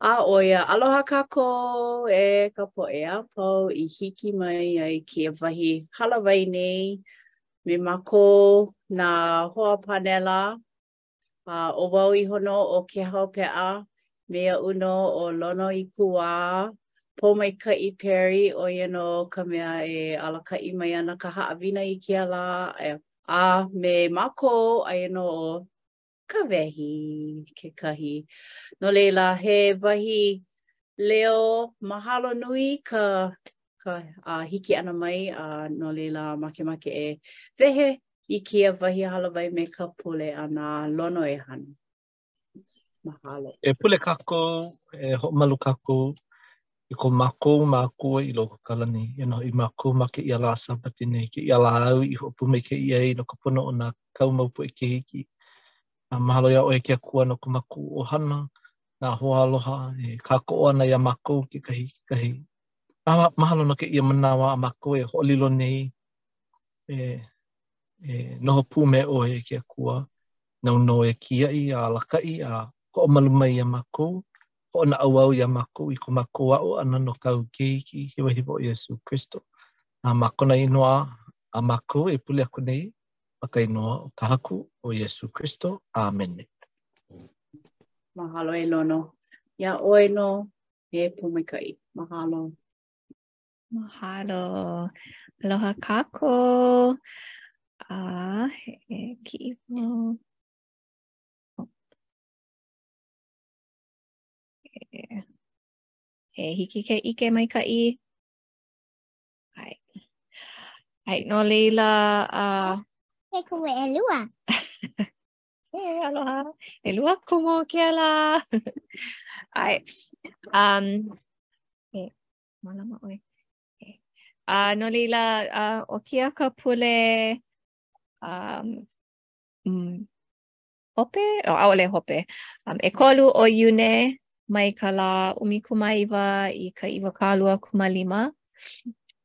A ʻo ia, aloha kākou e ka poʻe a pau i hiki mai ai i kēia wahi hālāwai nei me mākou nā hoa pānela a ʻo wau iho nō ʻo Kēhau Peʻa me aʻu nō ʻo Lonoikuā Pōmaikaʻi Perry, ʻo ia nō ka mea e alakaʻi mai ana i ka haʻawina i kēia lā, A me mākou, aia nō ʻo Kawehi kekahi. No laila, he wahi leo mahalo nui i ka ka uh, hiki ʻana mai a uh, no leila makemake e wehe i kēia wahi hālāwai me ka pule a na Lono e hana. Mahalo. E pule kākou, e hoʻomalu kākou E ko mākou Makua i loko o ka lani. eia nō hoʻi mākou ma kēia lā Sābati nei, kēia lā āu i hoʻopōmaikaʻi ai no ka pono o nā kāu mau poʻe keiki. A mahalo iā ʻoe ke Akua no ko mākou ʻohana, nā hoa aloha, e kākoʻo ana iā mākou kekahi i kekahi. A mahalo no kēia manawa a mākou e hoʻolilo nei, e, e noho pū me ʻoe ke Akua. nāu nō e kiaʻi a alakaʻi a hoʻomalu mai iā mākou, hoʻonaʻauao iā mākou i ko mākou aʻo ʻana no kāu Keiki hiwahiwa ʻo Iesū Kristo, a ma kona inoa a mākou e pule aku nei, ma ka inoa o ka Haku, ʻo Iesū Kristo, ʻāmene. Mahalo e Lono. Iā ʻoe nō, e Pōmaikaʻi. Mahalo. Mahalo. Aloha kako. A ah, he kiipo. He hiki ke ike mai ka i. Hai. Hai, no leila. Uh... Ah. He kuwe e lua. Hey, aloha. E lua kumo ke ala. Ai. Um, Mālama ʻoe. Okay. Uh, no laila, uh, ʻo kēia ka pule um, mm, hope, o oh, ʻaʻole hope, um, ʻekolu o Iune mai ka lā ʻumikūmāiwa i ka iwakāluakūmālima.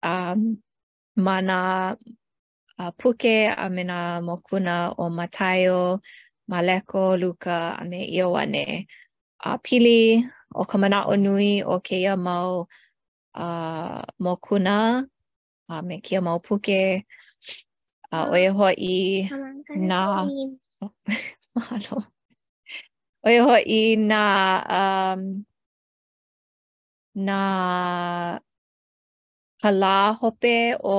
Um, ma nā a puke a me nā mokuna o Mataio, Maleko, Luka, a me Ioane. A pili ʻo ka manaʻo nui o kēia mau uh, mokuna a me kēia mau puke a ʻo ia hoʻi nā mahalo. ʻO ia hoʻi nā um, nā ka lā hope o,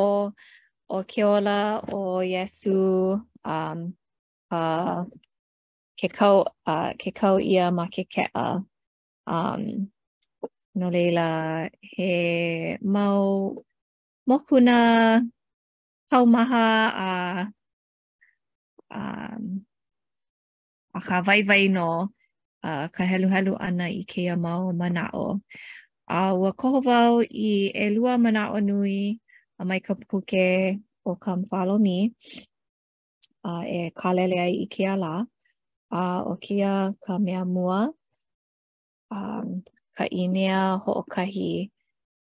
o ke ola o Iesū, um, ka, ke, kau, uh, ke kau ʻia ma ke keʻa. Um, no leila, he mau mokuna kaumaha a um, akā waiwai nō uh, ka heluhelu ʻana i kēia mau manaʻo. A uh, ua koho wau i ʻelua manaʻo nui a mai ka puke o Come Follow Me uh, e kālele ai i kēia lā. A uh, ʻo kēia ka mea mua, um, ka ʻīnea hoʻokahi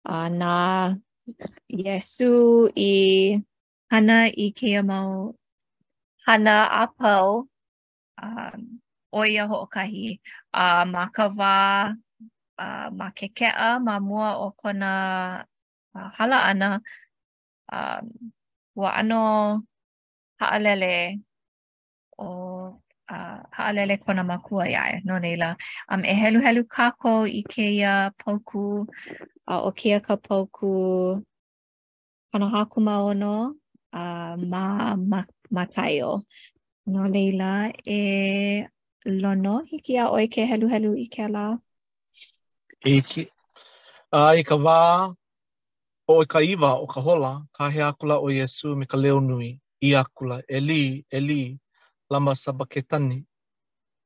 a uh, na Iesū i hana i kēia mau hana a pau um, ʻo ia hoʻokahi a uh, ma ka wā uh, ma ke keʻa ma mua o kona uh, hala ʻana um, ua ʻano haʻalele o uh, haʻalele kona makua iā ia. No leila, um, e heluhelu kākou i kēia paukū, uh, ʻo kēia ka paukū kanahākūmāono a ma, ma, Mataio. No leila, e Lono, hiki iā ʻoe ke heluhelu i kēlā? Hiki. A i ka wā, o ka iwa o ka hola, kāhea akula ʻo Iesū me ka leo nui, ʻī akula, ʻEli, ʻEli, lama sabaketani.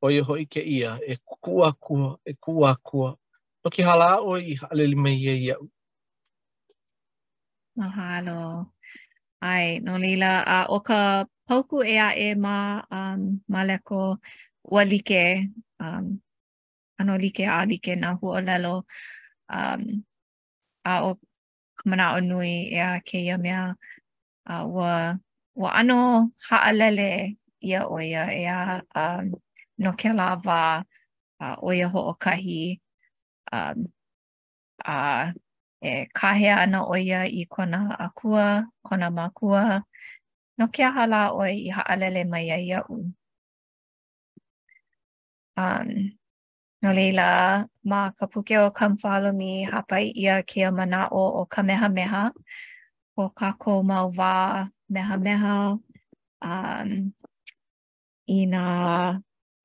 ʻO ia hoʻi kēia, e kuʻu Akua, e kuʻu Akua. No ke aha lā ʻoe i haʻalele mai ai iaʻu? Mahalo. ʻAe, no leila, a ʻo ka paukū ʻē aʻe ma, um, Maleko, ua like, um, ʻano like a like nā huaʻōlelo, um, a ʻo ka manaʻo nui eia kēia mea, a ua, ua ʻano haʻalele ʻia ʻo ia e a, um, no kēlā wā, a ʻo ia hoʻokahi, um, a e kāhea ana ʻo ia i kona Akua, kona Makua, no ke aha lā ʻoe i haʻalele mai ai iaʻu? Um, no leila, ma ka puke o Come Follow Me, hāpai ʻia kēia manaʻo o ka mehameha, o kākou mau wā mehameha, um, inā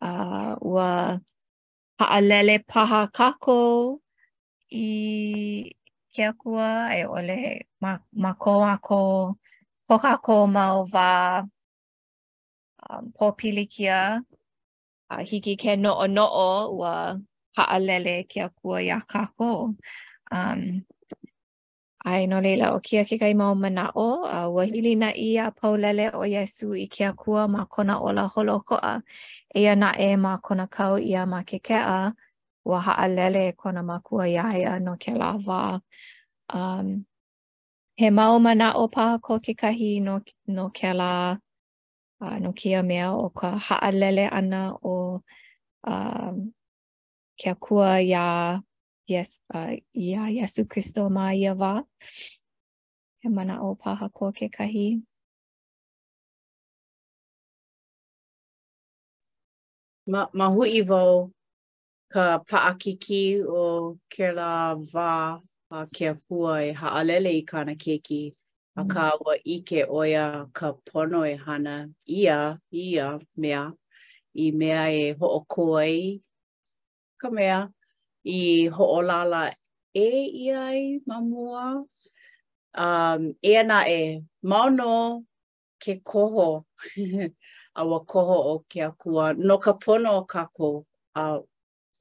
uh, ua Haʻalele paha kākou i ke Akua a i ʻole ma ma ko mākou ko kākou mau wā pōpilikia a hiki ke noʻonoʻo ua haʻalele ke Akua iā kākou. ʻAe, no laila, ʻo kēia kekahi mau manaʻo, a ua hilinaʻi a paulele ʻo Iesū i ke Akua ma kona ola holoʻokoʻa. Eia naʻe, ma kona kau ʻia ma ke keʻa, ua haʻalele kona Makua iā ia no kēlā wā. Um, he mau manaʻo paha ko kekahi no, no kēlā, uh, no kēia mea o ka haʻalele ʻana o um, ke Akua iā yes, uh, iā Iesū Kristo ma ia wā. He manaʻo paha ko kekahi. Ma, mahuʻi wau ka paʻakikī o kēlā wā a ke Akua e haʻalele i kāna keiki. Akā ua ʻike ʻo ia ka pono e hana ʻia ia mea, i mea e hoʻokō ai ka mea i hoʻolālā ʻē ʻia ai ma mua. Um, eia naʻe, mau nō ke koho a ua koho ʻo ke Akua no ka pono o kākou a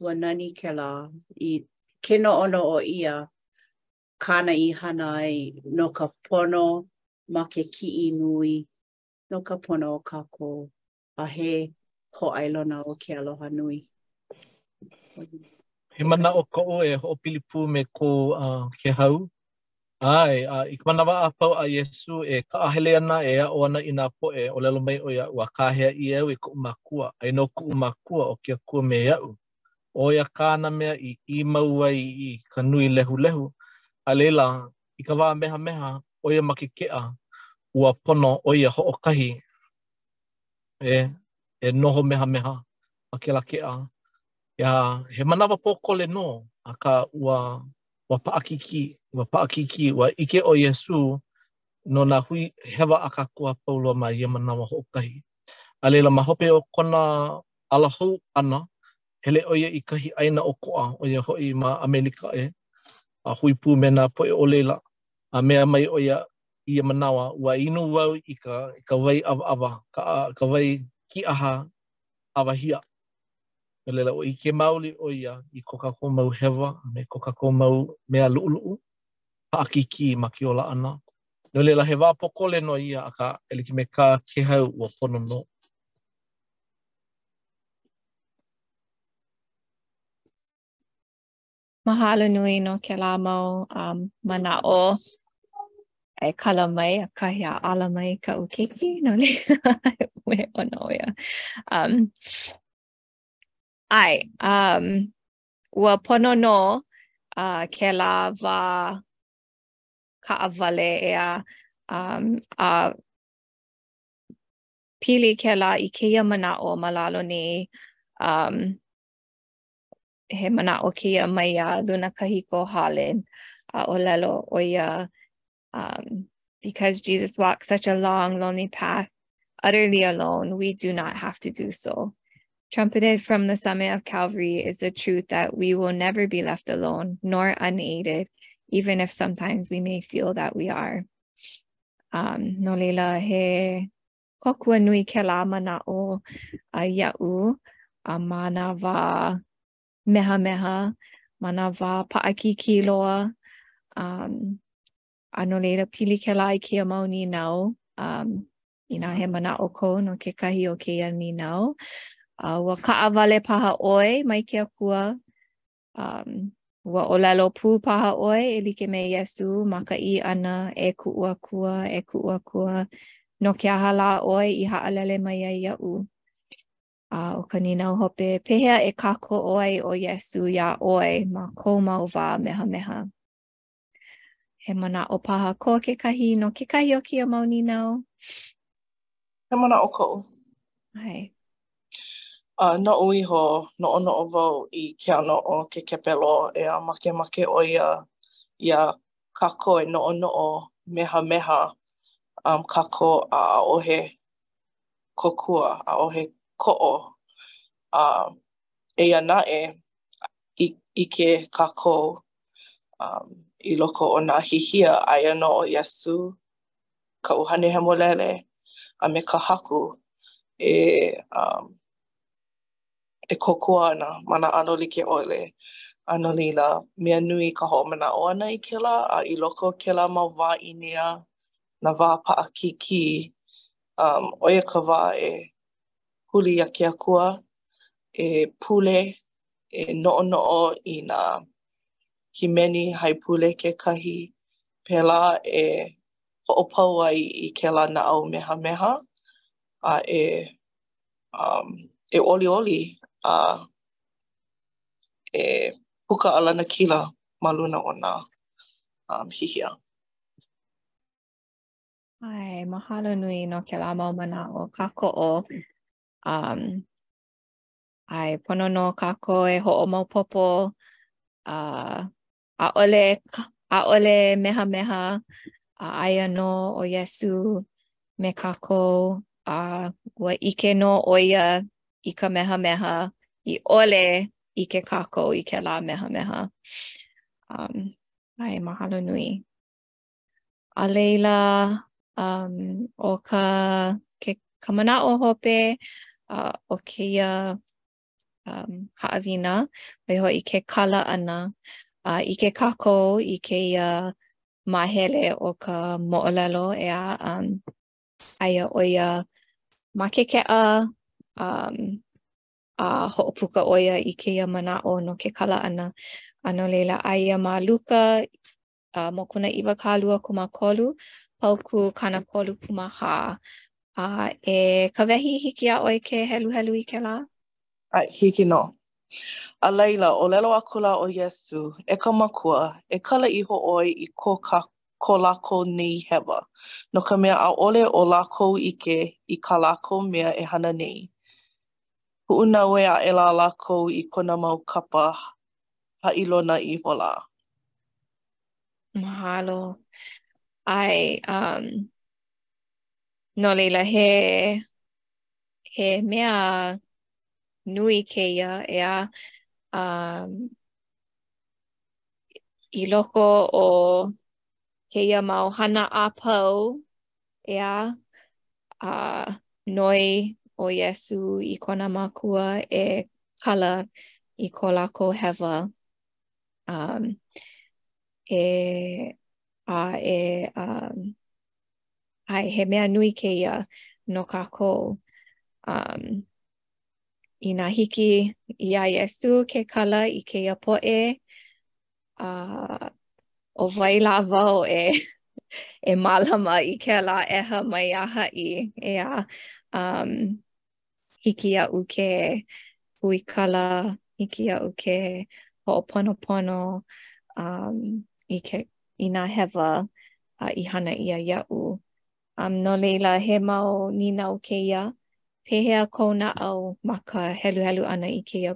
ua nani kēlā ke noʻonoʻo ʻia kāna i hana ai no ka pono ma ke kiʻi nui no ka pono o kākou. a he hōʻailona o ke aloha nui. He manaʻo koʻu e hoʻopili pū me ko uh, Kēhau. ʻAe, uh, i ka manawa a pau a Iesū e kaʻahele ana e aʻo ana i nā poʻe, ʻōlelo mai ʻo ia ua kāhea ʻia au e koʻu Makua, aia nō kuʻu Makua ʻo ke Akua me aʻu. ʻO ia kāna mea i ʻī mau ai i ka nui lehulehu, a laila i ka wā mehameha ʻo ia ma ke keʻa, ua pono ʻo ia hoʻokahi e e noho mehameha ma kēlā keʻa. ʻEā, he manawa pōkole nō, akā ua ua paʻakikī, ua paʻakikī, ua ʻike ʻo Iesū no nā huihewa a kākou a pau loa ma ia manawa hoʻokahi. A laila ma hope o kona ala hou ʻana, hele ʻo ia i kahi ʻāina ʻokoʻa, ʻo ia hoʻi ma ʻAmelika, ʻeā, a hui pū me nā poʻe o laila, a mea mai ʻo ia i ia manawa, ua inu wau i ka i ka wai ʻawaʻawa, ka ka wai kīʻaha ʻawahia. No laila, ua ʻike maoli ʻo ia i ko kākou mau hewa a me ko kākou mau mea luʻuluʻu paʻakikī ma ke ola ʻana. No laila, he wā pōkole nō ia, akā, e like me kā Kēhau, ua pono nō. Mahalo nui no kēlā mau um, manaʻo e kala mai ʻakahi a ala mai kaʻu keiki no laila uē ana ʻo ia. Um, ʻae, um, ua pono nō uh, kēlā wā kaʻawale ʻeā um, a pili kēlā i kēia manaʻo ma lalo nei um, he mana o kia mai a luna kahiko halen uh, olelo oia. Um, because Jesus walked such a long, lonely path, utterly alone, we do not have to do so. Trumpeted from the summit of Calvary is the truth that we will never be left alone nor unaided, even if sometimes we may feel that we are. Um, no leila he kōkua nui kēlā manaʻo a iaʻu a ma nā wā mehameha, ma nā wā paʻakikī loa, um, a no laila pili kēlā i kēia mau nīnau, um, inā he manaʻo kou no kekahi o kēia nīnau, uh, ua kaʻawale paha ʻoe mai ke akua, Um, ua ʻōlelo pū paha ʻoe e like me Iesū ma ka ʻī ʻana, e kuʻu Akua, e kuʻu Akua, no ke aha lā ʻoe i haʻalele mai ai iaʻu? A ʻo ka nīnau hope, pehea e kākoʻo ai ʻo Iesu iā ʻoe ma kou mau wā mehameha? He manaʻo paha ko kekahi no kekahi o kēia mau nīnau? He manaʻo koʻu. ʻAe. Uh, noʻu iho, noʻonoʻo wau i ke ʻano o ke kepelō ʻeā makemake ʻo ia iā kākou e noʻonoʻo mehameha um, kākou ʻaʻohe kōkua ʻaʻohe koʻo a um, eia naʻe ʻi, ʻike kākou I loko o nā hihia, aia nō ʻo Iesū, ka ʻUhane Hemolele, a me ka Haku e um e kōkua ana ma nā ʻano like ʻole. A no laila, mea nui ka hoʻomanaʻo ʻana i kēlā, a i loko o kēlā mau wā ʻīnea, nā wā paʻakikī, um ʻo ia ka wā e huli iā ke Akua, e pule. e noʻonoʻo i nā hīmeni haipule kekahi, pēlā e hoʻopau ai i kēlā naʻau mehameha a e um e ʻoliʻoli a e puka a lanakila ma luna o nā um hihia. ʻAe, mahalo nui no kēlā mau manaʻo kākoʻo um ʻAe pono nō kākou e hoʻomaopopo a ʻaʻole ʻaʻole mehameha a aia nō ʻo Iesū me kākou a ua ʻike nō ʻo ia i ka mehameha i ʻole ʻike kākou i kēlā mehameha. Um, ʻae, mahalo nui. A laila, um, ʻo ka, ke, ka manaʻo hope uh, o kēia um, haʻawina, ʻo ia hoʻi ke kala ʻana a uh, ʻike kākou i kēia māhele o ka moʻolelo ʻeā um, aia ʻo ia ma ke keʻa um, a hoʻopuka ʻo ia i kēia manaʻo no ke kala ʻana. A no laila, aia ma Luka uh, mokuna iwakālua kūmākolu, paukū kanakolu kūmāhā. Uh, e Kawehi hiki iā ʻoe ke heluhelu i kēlā? ʻAe, hiki nō. A laila, ʻōlelo akula ʻo Iesū, e ka Makua, e kala iho ʻoe i ko kā ko lākou nei hewa, no ka mea ʻaʻole o lākou ʻike i kā lākou mea e hana nei. Puʻunaue aʻela lākou i kona mau kapa hailona ihola. Mahalo. ʻAe, um, no laila he, he mea nui kēia, ʻeā, um, i loko o kēia mau hana a pau, ʻeā, a noi ʻo Iesū i kona Makua e kala i ko lākou hewa, um, ʻeā, e, um, ʻae, he mea nui kēia no kākou. Um, inā hiki iā Iesū ke kala i kēia poʻe, a ʻo wai lā wau e e mālama i kēlā ʻeha maiā haʻi ʻeā um hiki iaʻu ke huikala hiki iaʻu ke hoʻoponopono um i ke i nā hewa a i hana ʻia iaʻu um no laila he mau nīnau kēia pehea kou naʻau ma ka heluhelu ʻana i kēia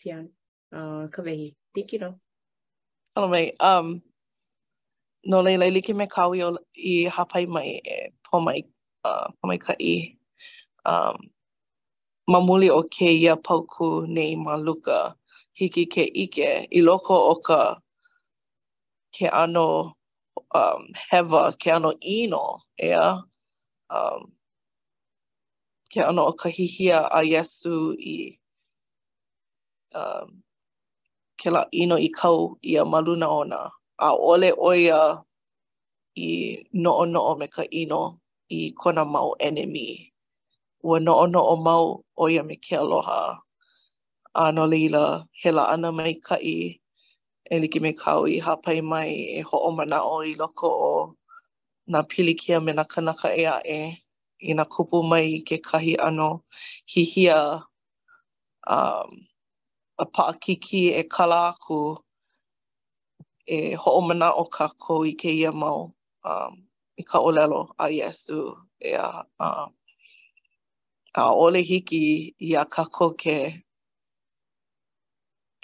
Tiana. Uh, Kawehi. Hiki nō. Kala mai. Um, no laila i like me kāu i, i hāpai mai e Pōmai uh, Pōmaikaʻi um ma muli o kēia paukū nei ma Luka hiki ke ʻike i loko o ka ke ʻano um hewa ke ʻano ʻino ʻeā um ke ʻano o ka hihia a Iesū i um, kēlā ʻino i kau ʻia ma luna ona, ʻaʻole ʻo ia i noʻonoʻo me ka ʻino i kona mau ʻenemi. Ua noʻonoʻo mau ʻo ia me ke aloha, a no laila, he laʻana maikaʻi e like me kāu i hāpai mai e hoʻomanaʻo i loko o nā pilikia me nā kanaka ʻē aʻe inā kupu mai i kekahi ʻano hihia a paʻakikī e kala aku e hoʻomanaʻo kākou i kēia mau i ka ʻōlelo a Iesū, ʻeā, ʻaʻole hiki iā kākou ke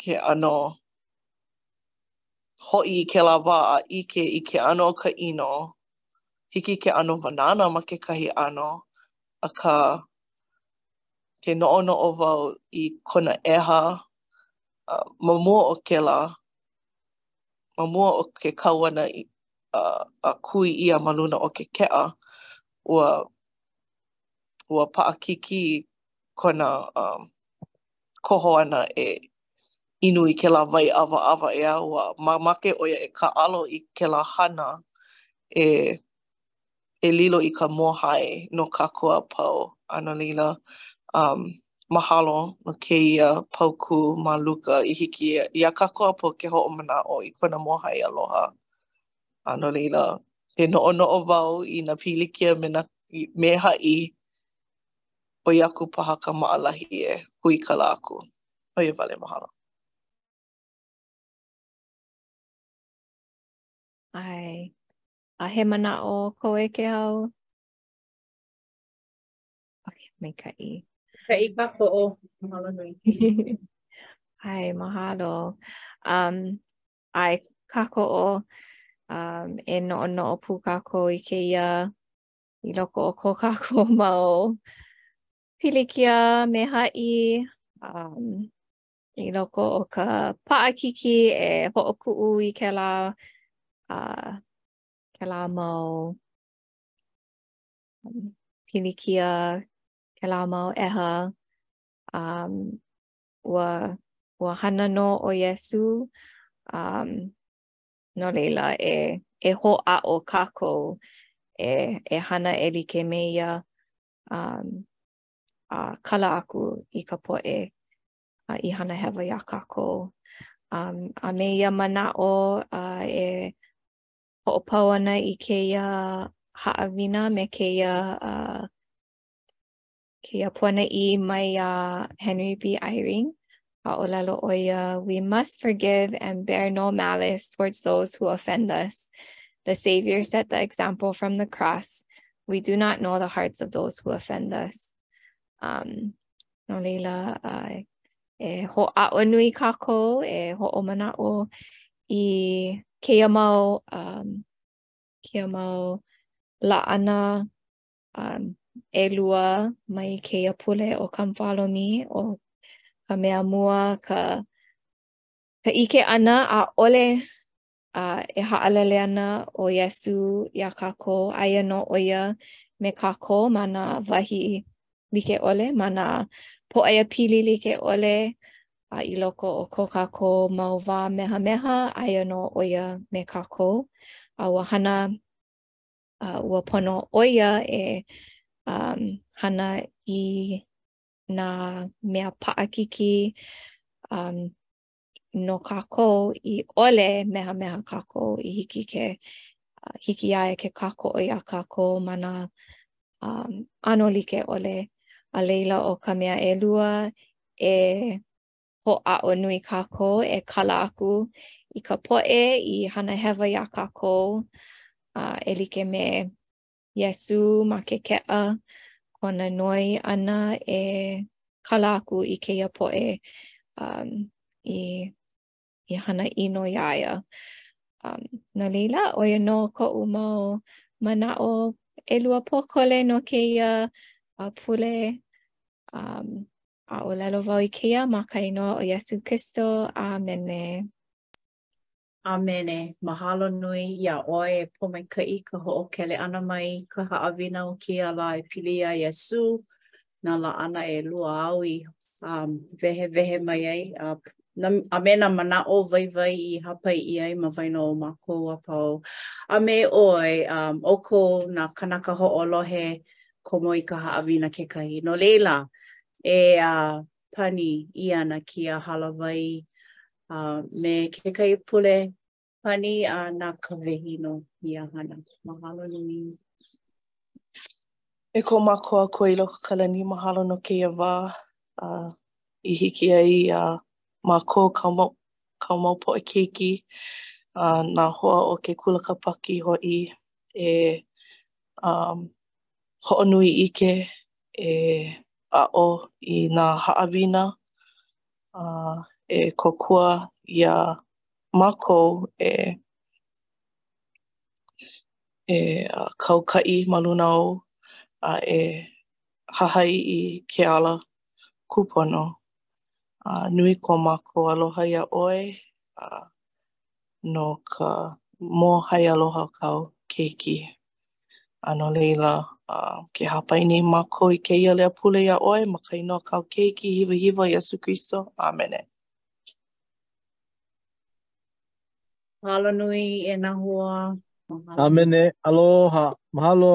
ke ʻano hoʻi i kēlā wā a ʻike i ke ʻano o ka ʻino, hiki ke ʻano wānana ma kekahi ʻano, akā, ke noʻonoʻo wau i kona ʻeha uh, ma mua o kēlā, ma mua o ke kau ana i, uh, a kui ʻia ma luna o ke keʻa, ua, ua paʻakikī kona um, koho ana e inu i kēlā wai ʻawaʻawa ʻeā, ua mamake ʻo ia e kāʻalo i kēlā hana e e lilo i ka mōhai no kākou a pau, a no laila, um, mahalo no kēia paukū ma Luka i hiki iā kākou a pau ke hoʻomanaʻo i kona mōhai aloha. A no laila, ke noʻonoʻo wau i nā pilikia me nā me haʻi, ʻoi aku paha ka maʻalahi e huikala aku. ʻO ia wale, mahalo. ʻAe. A he manaʻo kou e Kēhau. Ok, maikaʻi. Kaʻi kākoʻo. Mahalo nui. ʻAe, mahalo. Um, ʻae, kākoʻo. Um, e noʻonoʻo pū kākou i kēia. I loko o ko kākou mau pilikia me haʻi. Um, I loko o ka paʻakikī e hoʻokuʻu i kēlā uh, kēlā mau um, pilikia, kēlā mau ʻeha. Um, ua, ua hana nō ʻo Iesū, um, no laila e, e hoʻāʻo kākou e, e hana e like me ia. Um, a kala aku i ka poʻe a i hana hewa iā kākou. Um, a me ia manaʻo a e hoʻopau ana i kēia haʻawina me kēia uh, kēia puanaʻī maiā Henry B. Eyring. Haʻolelo ʻo ia, we must forgive and bear no malice towards those who offend us. The Savior set the example from the cross. We do not know the hearts of those who offend us. Um, no leila, uh, e hoʻāʻo nui kākou, e hoʻomanaʻo i keia mau, um, keia mau laʻana um, ʻelua mai kēia pule o Come Follow Me, ʻo ka mea mua, ka, ka ʻike ʻana ʻaʻole a e haʻalele ana ʻo Iesū iā kākou, aia nō ʻo ia me kākou ma nā wahi like ʻole, ma nā pōʻaiapili like ʻole, a i loko o ko kākou mau wā mehameha, aia nō ʻo ia me kākou, a ua hana a ua pono ʻo ia e um, hana i nā mea paʻakikī um, no kākou i ʻole mehameha kākou i hiki ke uh, hiki iā ia ke kākoʻo iā kākou ma nā um, ʻano like ʻole. A laila ʻo ka mea ʻelua e hoʻāʻo nui kākou e kala aku i ka poʻe i hana hewa iā kākou, a e like me Iesū ma ke keʻa, kona noi ʻana e kala aku i kēia poʻe um, i, i hana ʻino iā ia. Um, no laila, ʻo ia nō koʻu mau manaʻo ʻelua pōkole no kēia uh, pule um, A ʻōlelo wau i kēia ma ka inoa o Iesū Kristo. ʻĀmene. ʻĀmene. Mahalo nui iā ʻoe e Pōmaikaʻi ka hoʻokele ʻana mai ka haʻawina o kēia lā e pili iā Iesū, nā laʻana ʻelua āu i wehewehe mai ai a a me nā manaʻo waiwai i hāpai ʻia ai ma waena o mākou a pau a me ʻoe, ʻoukou nā kānaka hoʻolohe komo i ka haʻawina kekahi. No laila, e a pani ʻia ana kēia hālāwai a me kekahi pule pani a na Kawehi nō ia hana. Mahalo nui. E ko mākou Akua i loko o ka lani, mahalo no kēia wā a i hiki ai iā mākou kāu mau kāu mau poʻe keiki a nā hoa o ke kula Kāpaki hoʻi e hoʻonui ʻike e aʻo i nā haʻawina a e kōkua iā mākou e e kaukaʻi ma luna ou a e hahai i ke ala kūpono. A nui ko mākou aloha iā ʻoe a. no ka mōhai aloha a kāu keiki. A no laila, uh, ke hāpai nei mākou i kēia leo pule iā ʻoe, ma ka inoa o kāu keiki hiwahiwa Iesū Kristo. Āmene. Mahalo nui e nā hoa. Āmene. Aloha. Mahalo.